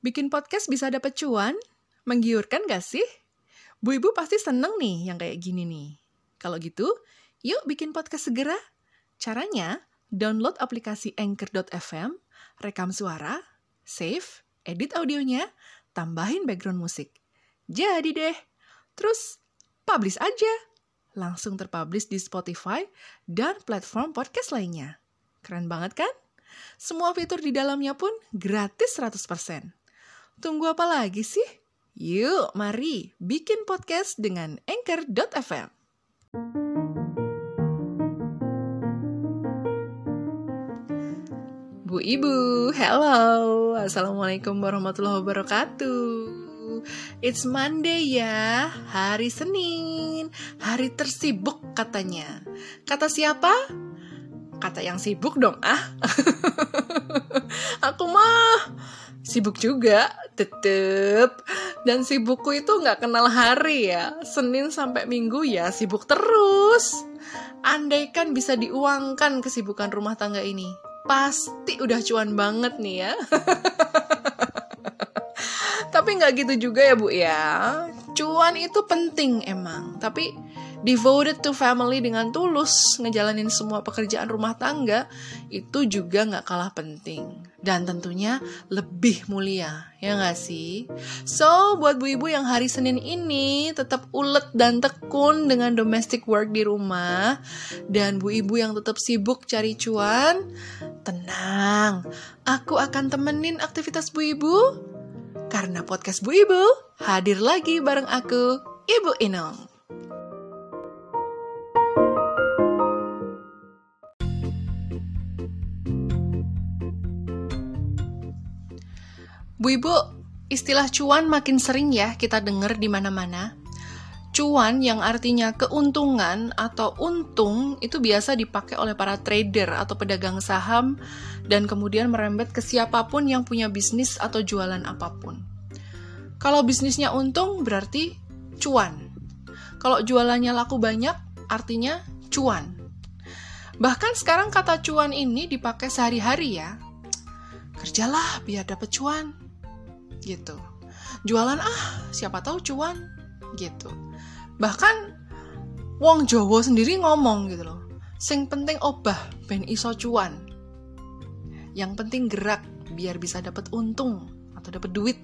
Bikin podcast bisa dapat cuan? Menggiurkan gak sih? Bu Ibu pasti seneng nih yang kayak gini nih. Kalau gitu, yuk bikin podcast segera. Caranya, download aplikasi Anchor.fm, rekam suara, save, edit audionya, tambahin background musik. Jadi deh. Terus, publish aja. Langsung terpublish di Spotify dan platform podcast lainnya. Keren banget kan? Semua fitur di dalamnya pun gratis 100%. Tunggu apa lagi sih? Yuk, mari bikin podcast dengan Anchor.fm. Bu Ibu, hello. Assalamualaikum warahmatullahi wabarakatuh. It's Monday ya, hari Senin, hari tersibuk katanya. Kata siapa? Kata yang sibuk dong ah. Aku mah sibuk juga, tetep. Dan sibukku itu nggak kenal hari ya. Senin sampai Minggu ya sibuk terus. Andaikan bisa diuangkan kesibukan rumah tangga ini, pasti udah cuan banget nih ya. Tapi nggak gitu juga ya bu ya. Cuan itu penting emang. Tapi devoted to family dengan tulus ngejalanin semua pekerjaan rumah tangga itu juga nggak kalah penting. Dan tentunya lebih mulia ya nggak sih? So buat bu ibu yang hari senin ini tetap ulet dan tekun dengan domestic work di rumah dan bu ibu yang tetap sibuk cari cuan tenang. Aku akan temenin aktivitas bu ibu karena podcast bu ibu hadir lagi bareng aku ibu Inong Bu Ibu, istilah cuan makin sering ya kita dengar di mana-mana. Cuan yang artinya keuntungan atau untung itu biasa dipakai oleh para trader atau pedagang saham dan kemudian merembet ke siapa pun yang punya bisnis atau jualan apa pun. Kalau bisnisnya untung berarti cuan. Kalau jualannya laku banyak artinya cuan. Bahkan sekarang kata cuan ini dipakai sehari-hari ya. Kerjalah biar dapat cuan gitu. Jualan ah siapa tahu cuan gitu. Bahkan wong Jowo sendiri ngomong gitu loh sing penting obah ben iso cuan. Yang penting gerak biar bisa dapat untung atau dapat duit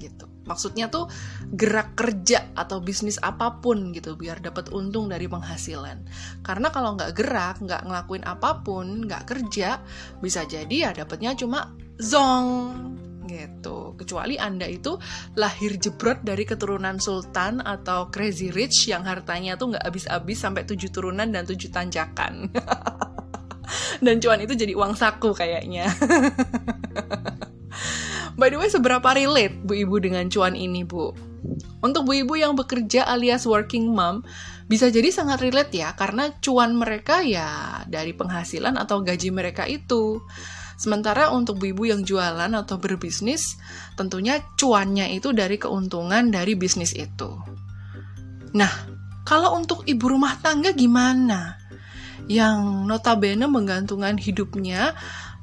gitu. Maksudnya tuh gerak kerja atau bisnis apa pun gitu biar dapat untung dari penghasilan. Karena kalau nggak gerak nggak ngelakuin apa pun nggak kerja bisa jadi ya dapatnya cuma zong gitu. Kecuali Anda itu lahir jebrot dari keturunan sultan atau crazy rich yang hartanya tuh nggak habis-habis sampai tujuh turunan dan tujuh tanjakan. dan cuan itu jadi uang saku kayaknya. By the way, seberapa relate Bu Ibu dengan cuan ini, Bu? Untuk Bu Ibu yang bekerja alias working mom, bisa jadi sangat relate ya, karena cuan mereka ya dari penghasilan atau gaji mereka itu. Sementara untuk ibu yang jualan atau berbisnis, tentunya cuannya itu dari keuntungan dari bisnis itu. Nah, kalau untuk ibu rumah tangga gimana? Yang notabene menggantungkan hidupnya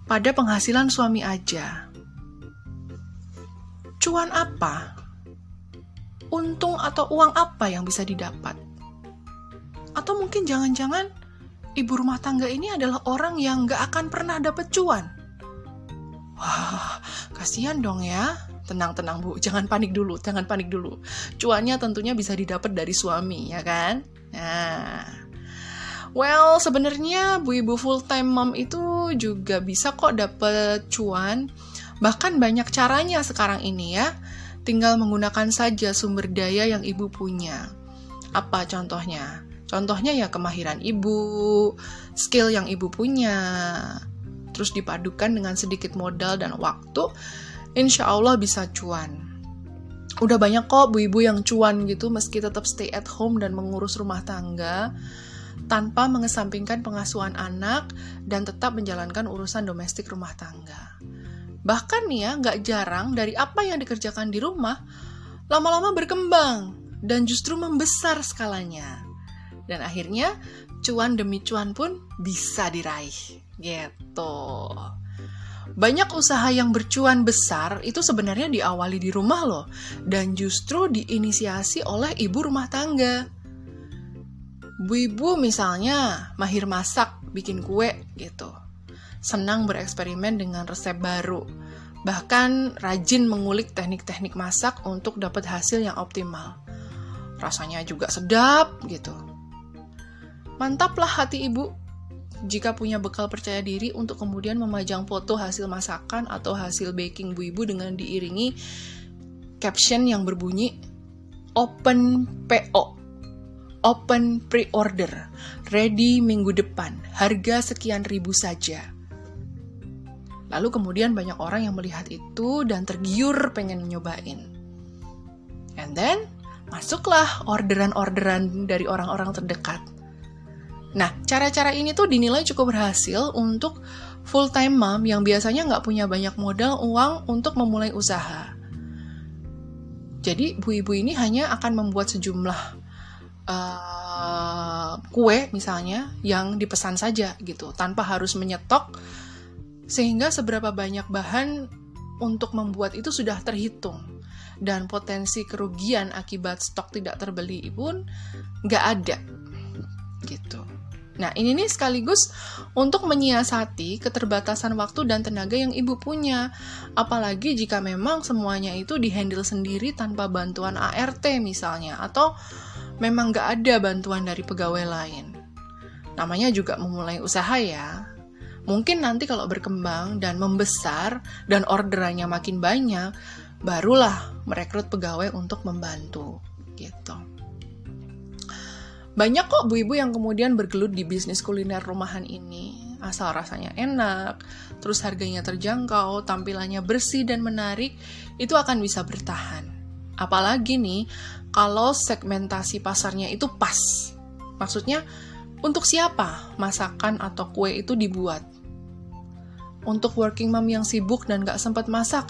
pada penghasilan suami aja. Cuan apa? Untung atau uang apa yang bisa didapat? Atau mungkin jangan-jangan ibu rumah tangga ini adalah orang yang gak akan pernah dapat cuan. Wah, kasihan dong ya. Tenang-tenang bu, jangan panik dulu, jangan panik dulu. Cuannya tentunya bisa didapat dari suami, ya kan? Nah, well sebenarnya bu ibu full time mom itu juga bisa kok dapet cuan. Bahkan banyak caranya sekarang ini ya. Tinggal menggunakan saja sumber daya yang ibu punya. Apa contohnya? Contohnya ya kemahiran ibu, skill yang ibu punya, terus dipadukan dengan sedikit modal dan waktu, insya Allah bisa cuan. Udah banyak kok bu ibu yang cuan gitu meski tetap stay at home dan mengurus rumah tangga tanpa mengesampingkan pengasuhan anak dan tetap menjalankan urusan domestik rumah tangga. Bahkan nih ya, nggak jarang dari apa yang dikerjakan di rumah, lama-lama berkembang dan justru membesar skalanya. Dan akhirnya cuan demi cuan pun bisa diraih gitu. Banyak usaha yang bercuan besar itu sebenarnya diawali di rumah loh, dan justru diinisiasi oleh ibu rumah tangga. Bu ibu misalnya mahir masak, bikin kue gitu. Senang bereksperimen dengan resep baru. Bahkan rajin mengulik teknik-teknik masak untuk dapat hasil yang optimal. Rasanya juga sedap gitu. Mantaplah hati ibu jika punya bekal percaya diri untuk kemudian memajang foto hasil masakan atau hasil baking bu ibu dengan diiringi caption yang berbunyi open PO open pre-order ready minggu depan harga sekian ribu saja. Lalu kemudian banyak orang yang melihat itu dan tergiur pengen nyobain. And then masuklah orderan-orderan dari orang-orang terdekat Nah, cara-cara ini tuh dinilai cukup berhasil untuk full-time mom yang biasanya nggak punya banyak modal uang untuk memulai usaha. Jadi, bu ibu ini hanya akan membuat sejumlah uh, kue misalnya yang dipesan saja gitu, tanpa harus menyetok, sehingga seberapa banyak bahan untuk membuat itu sudah terhitung dan potensi kerugian akibat stok tidak terbeli pun nggak ada gitu. Nah, ini nih sekaligus untuk menyiasati keterbatasan waktu dan tenaga yang ibu punya. Apalagi jika memang semuanya itu dihandle sendiri tanpa bantuan ART misalnya, atau memang nggak ada bantuan dari pegawai lain. Namanya juga memulai usaha ya. Mungkin nanti kalau berkembang dan membesar dan orderannya makin banyak, barulah merekrut pegawai untuk membantu gitu. Banyak kok bu ibu yang kemudian bergelut di bisnis kuliner rumahan ini. Asal rasanya enak, terus harganya terjangkau, tampilannya bersih dan menarik, itu akan bisa bertahan. Apalagi nih, kalau segmentasi pasarnya itu pas. Maksudnya, untuk siapa masakan atau kue itu dibuat? Untuk working mom yang sibuk dan gak sempat masak,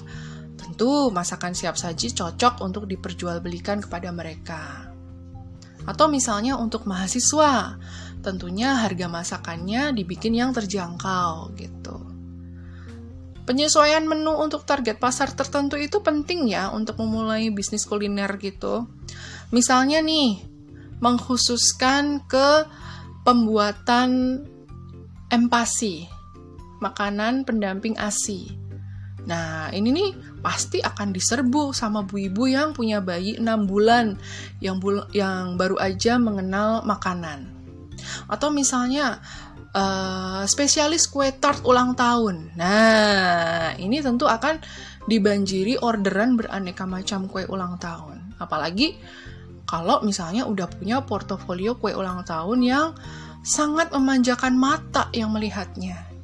tentu masakan siap saji cocok untuk diperjualbelikan kepada mereka. Atau misalnya untuk mahasiswa, tentunya harga masakannya dibikin yang terjangkau gitu. Penyesuaian menu untuk target pasar tertentu itu penting ya untuk memulai bisnis kuliner gitu. Misalnya nih, mengkhususkan ke pembuatan empasi, makanan pendamping ASI. Nah, ini nih pasti akan diserbu sama bu ibu yang punya bayi 6 bulan yang bul yang baru aja mengenal makanan. Atau misalnya uh, spesialis kue tart ulang tahun. Nah, ini tentu akan dibanjiri orderan beraneka macam kue ulang tahun. Apalagi kalau misalnya udah punya portofolio kue ulang tahun yang sangat memanjakan mata yang melihatnya.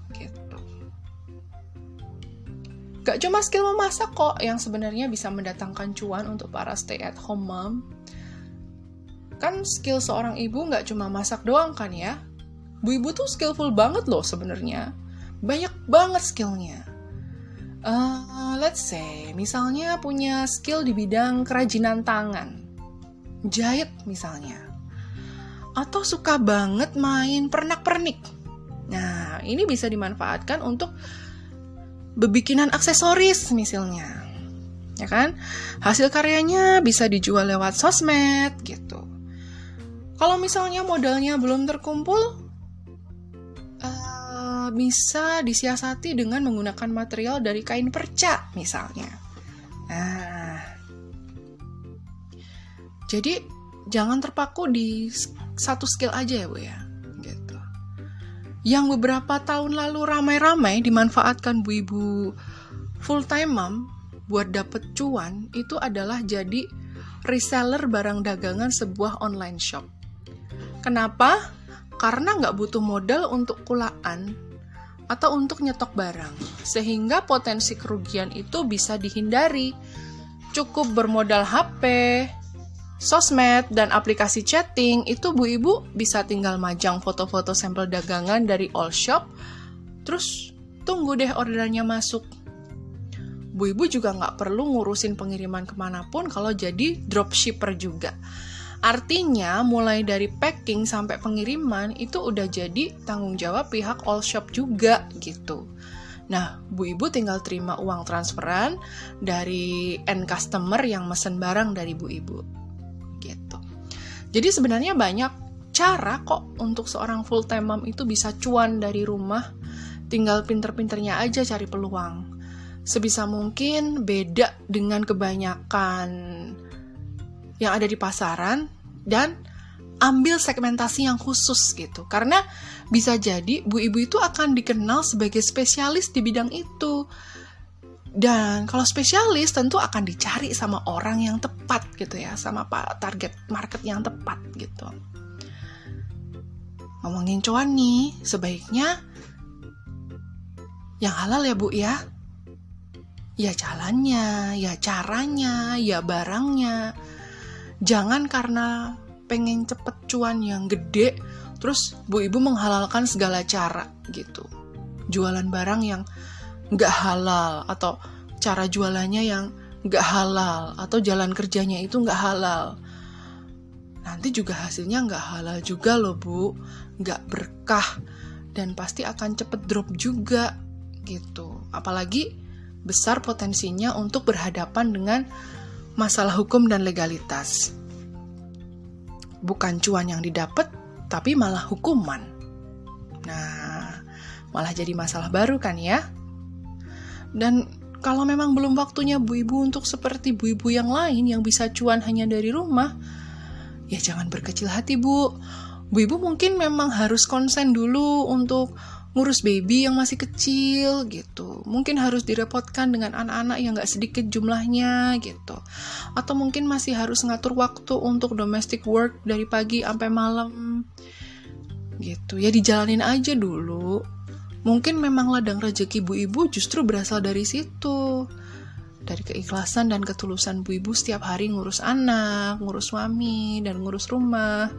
Gak cuma skill memasak kok yang sebenarnya bisa mendatangkan cuan untuk para stay at home mom. Kan skill seorang ibu gak cuma masak doang kan ya. Bu ibu tuh skillful banget loh sebenarnya. Banyak banget skillnya. Uh, let's say, misalnya punya skill di bidang kerajinan tangan. Jahit misalnya. Atau suka banget main pernak-pernik. Nah, ini bisa dimanfaatkan untuk bebikinan aksesoris misalnya. Ya kan? Hasil karyanya bisa dijual lewat sosmed gitu. Kalau misalnya modalnya belum terkumpul, uh, bisa disiasati dengan menggunakan material dari kain perca misalnya. Nah, jadi jangan terpaku di satu skill aja ya bu ya yang beberapa tahun lalu ramai-ramai dimanfaatkan bu ibu full time mom buat dapet cuan itu adalah jadi reseller barang dagangan sebuah online shop. Kenapa? Karena nggak butuh modal untuk kulaan atau untuk nyetok barang, sehingga potensi kerugian itu bisa dihindari. Cukup bermodal HP, sosmed, dan aplikasi chatting, itu Bu Ibu bisa tinggal majang foto-foto sampel dagangan dari all shop, terus tunggu deh orderannya masuk. Bu Ibu juga nggak perlu ngurusin pengiriman ke mana pun kalau jadi dropshipper juga. Artinya, mulai dari packing sampai pengiriman itu udah jadi tanggung jawab pihak all shop juga gitu. Nah, Bu Ibu tinggal terima uang transferan dari end customer yang mesen barang dari Bu Ibu. Gitu. Jadi sebenarnya banyak cara kok untuk seorang full time mom itu bisa cuan dari rumah. Tinggal pinter-pinternya aja cari peluang. Sebisa mungkin beda dengan kebanyakan yang ada di pasaran dan ambil segmentasi yang khusus gitu. Karena bisa jadi bu ibu itu akan dikenal sebagai spesialis di bidang itu. Dan kalau spesialis tentu akan dicari sama orang yang tepat gitu ya, sama pak target market yang tepat gitu. Ngomongin cuan nih, sebaiknya yang halal ya bu ya. Ya jalannya, ya caranya, ya barangnya. Jangan karena pengen cepet cuan yang gede, terus bu ibu menghalalkan segala cara gitu. Jualan barang yang nggak halal atau cara jualannya yang nggak halal atau jalan kerjanya itu nggak halal. Nanti juga hasilnya nggak halal juga loh bu, nggak berkah dan pasti akan cepet drop juga gitu. Apalagi besar potensinya untuk berhadapan dengan masalah hukum dan legalitas bukan cuan yang didapat, tapi malah hukuman. Nah, malah jadi masalah baru kan ya? Dan kalau memang belum waktunya bu ibu untuk seperti bu ibu yang lain yang bisa cuan hanya dari rumah, ya jangan berkecil hati bu. Bu ibu mungkin memang harus konsen dulu untuk ngurus baby yang masih kecil gitu. Mungkin harus direpotkan dengan anak-anak yang gak sedikit jumlahnya gitu. Atau mungkin masih harus ngatur waktu untuk domestic work dari pagi sampai malam gitu. Ya dijalanin aja dulu. Mungkin memang ladang rezeki bu ibu justru berasal dari situ. Dari keikhlasan dan ketulusan bu ibu setiap hari ngurus anak, ngurus suami, dan ngurus rumah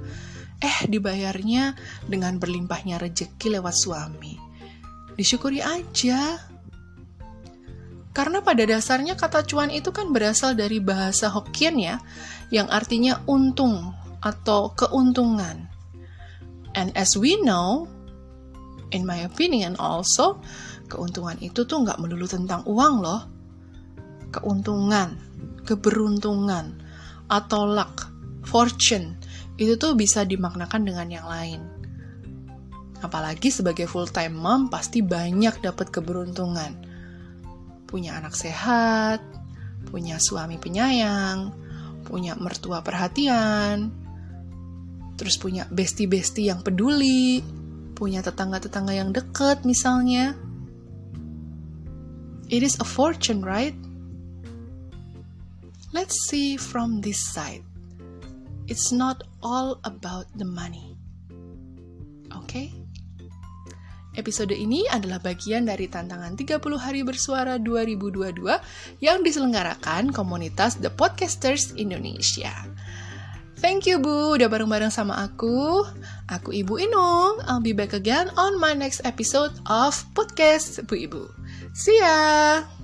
eh dibayarnya dengan berlimpahnya rejeki lewat suami. Disyukuri aja. Karena pada dasarnya kata cuan itu kan berasal dari bahasa Hokkien ya, yang artinya untung atau keuntungan. And as we know, in my opinion also, keuntungan itu tuh nggak melulu tentang uang loh. Keuntungan, keberuntungan, atau luck, fortune, itu tuh bisa dimaknakan dengan yang lain. Apalagi sebagai full time mom pasti banyak dapat keberuntungan. Punya anak sehat, punya suami penyayang, punya mertua perhatian, terus punya bestie-bestie yang peduli, punya tetangga-tetangga yang deket misalnya. It is a fortune, right? Let's see from this side. It's not all about the money. Oke? Okay? Episode ini adalah bagian dari tantangan 30 hari bersuara 2022 yang diselenggarakan komunitas The Podcasters Indonesia. Thank you Bu, udah bareng-bareng sama aku. Aku Ibu Inung. I'll be back again on my next episode of Podcast Bu Ibu. See ya!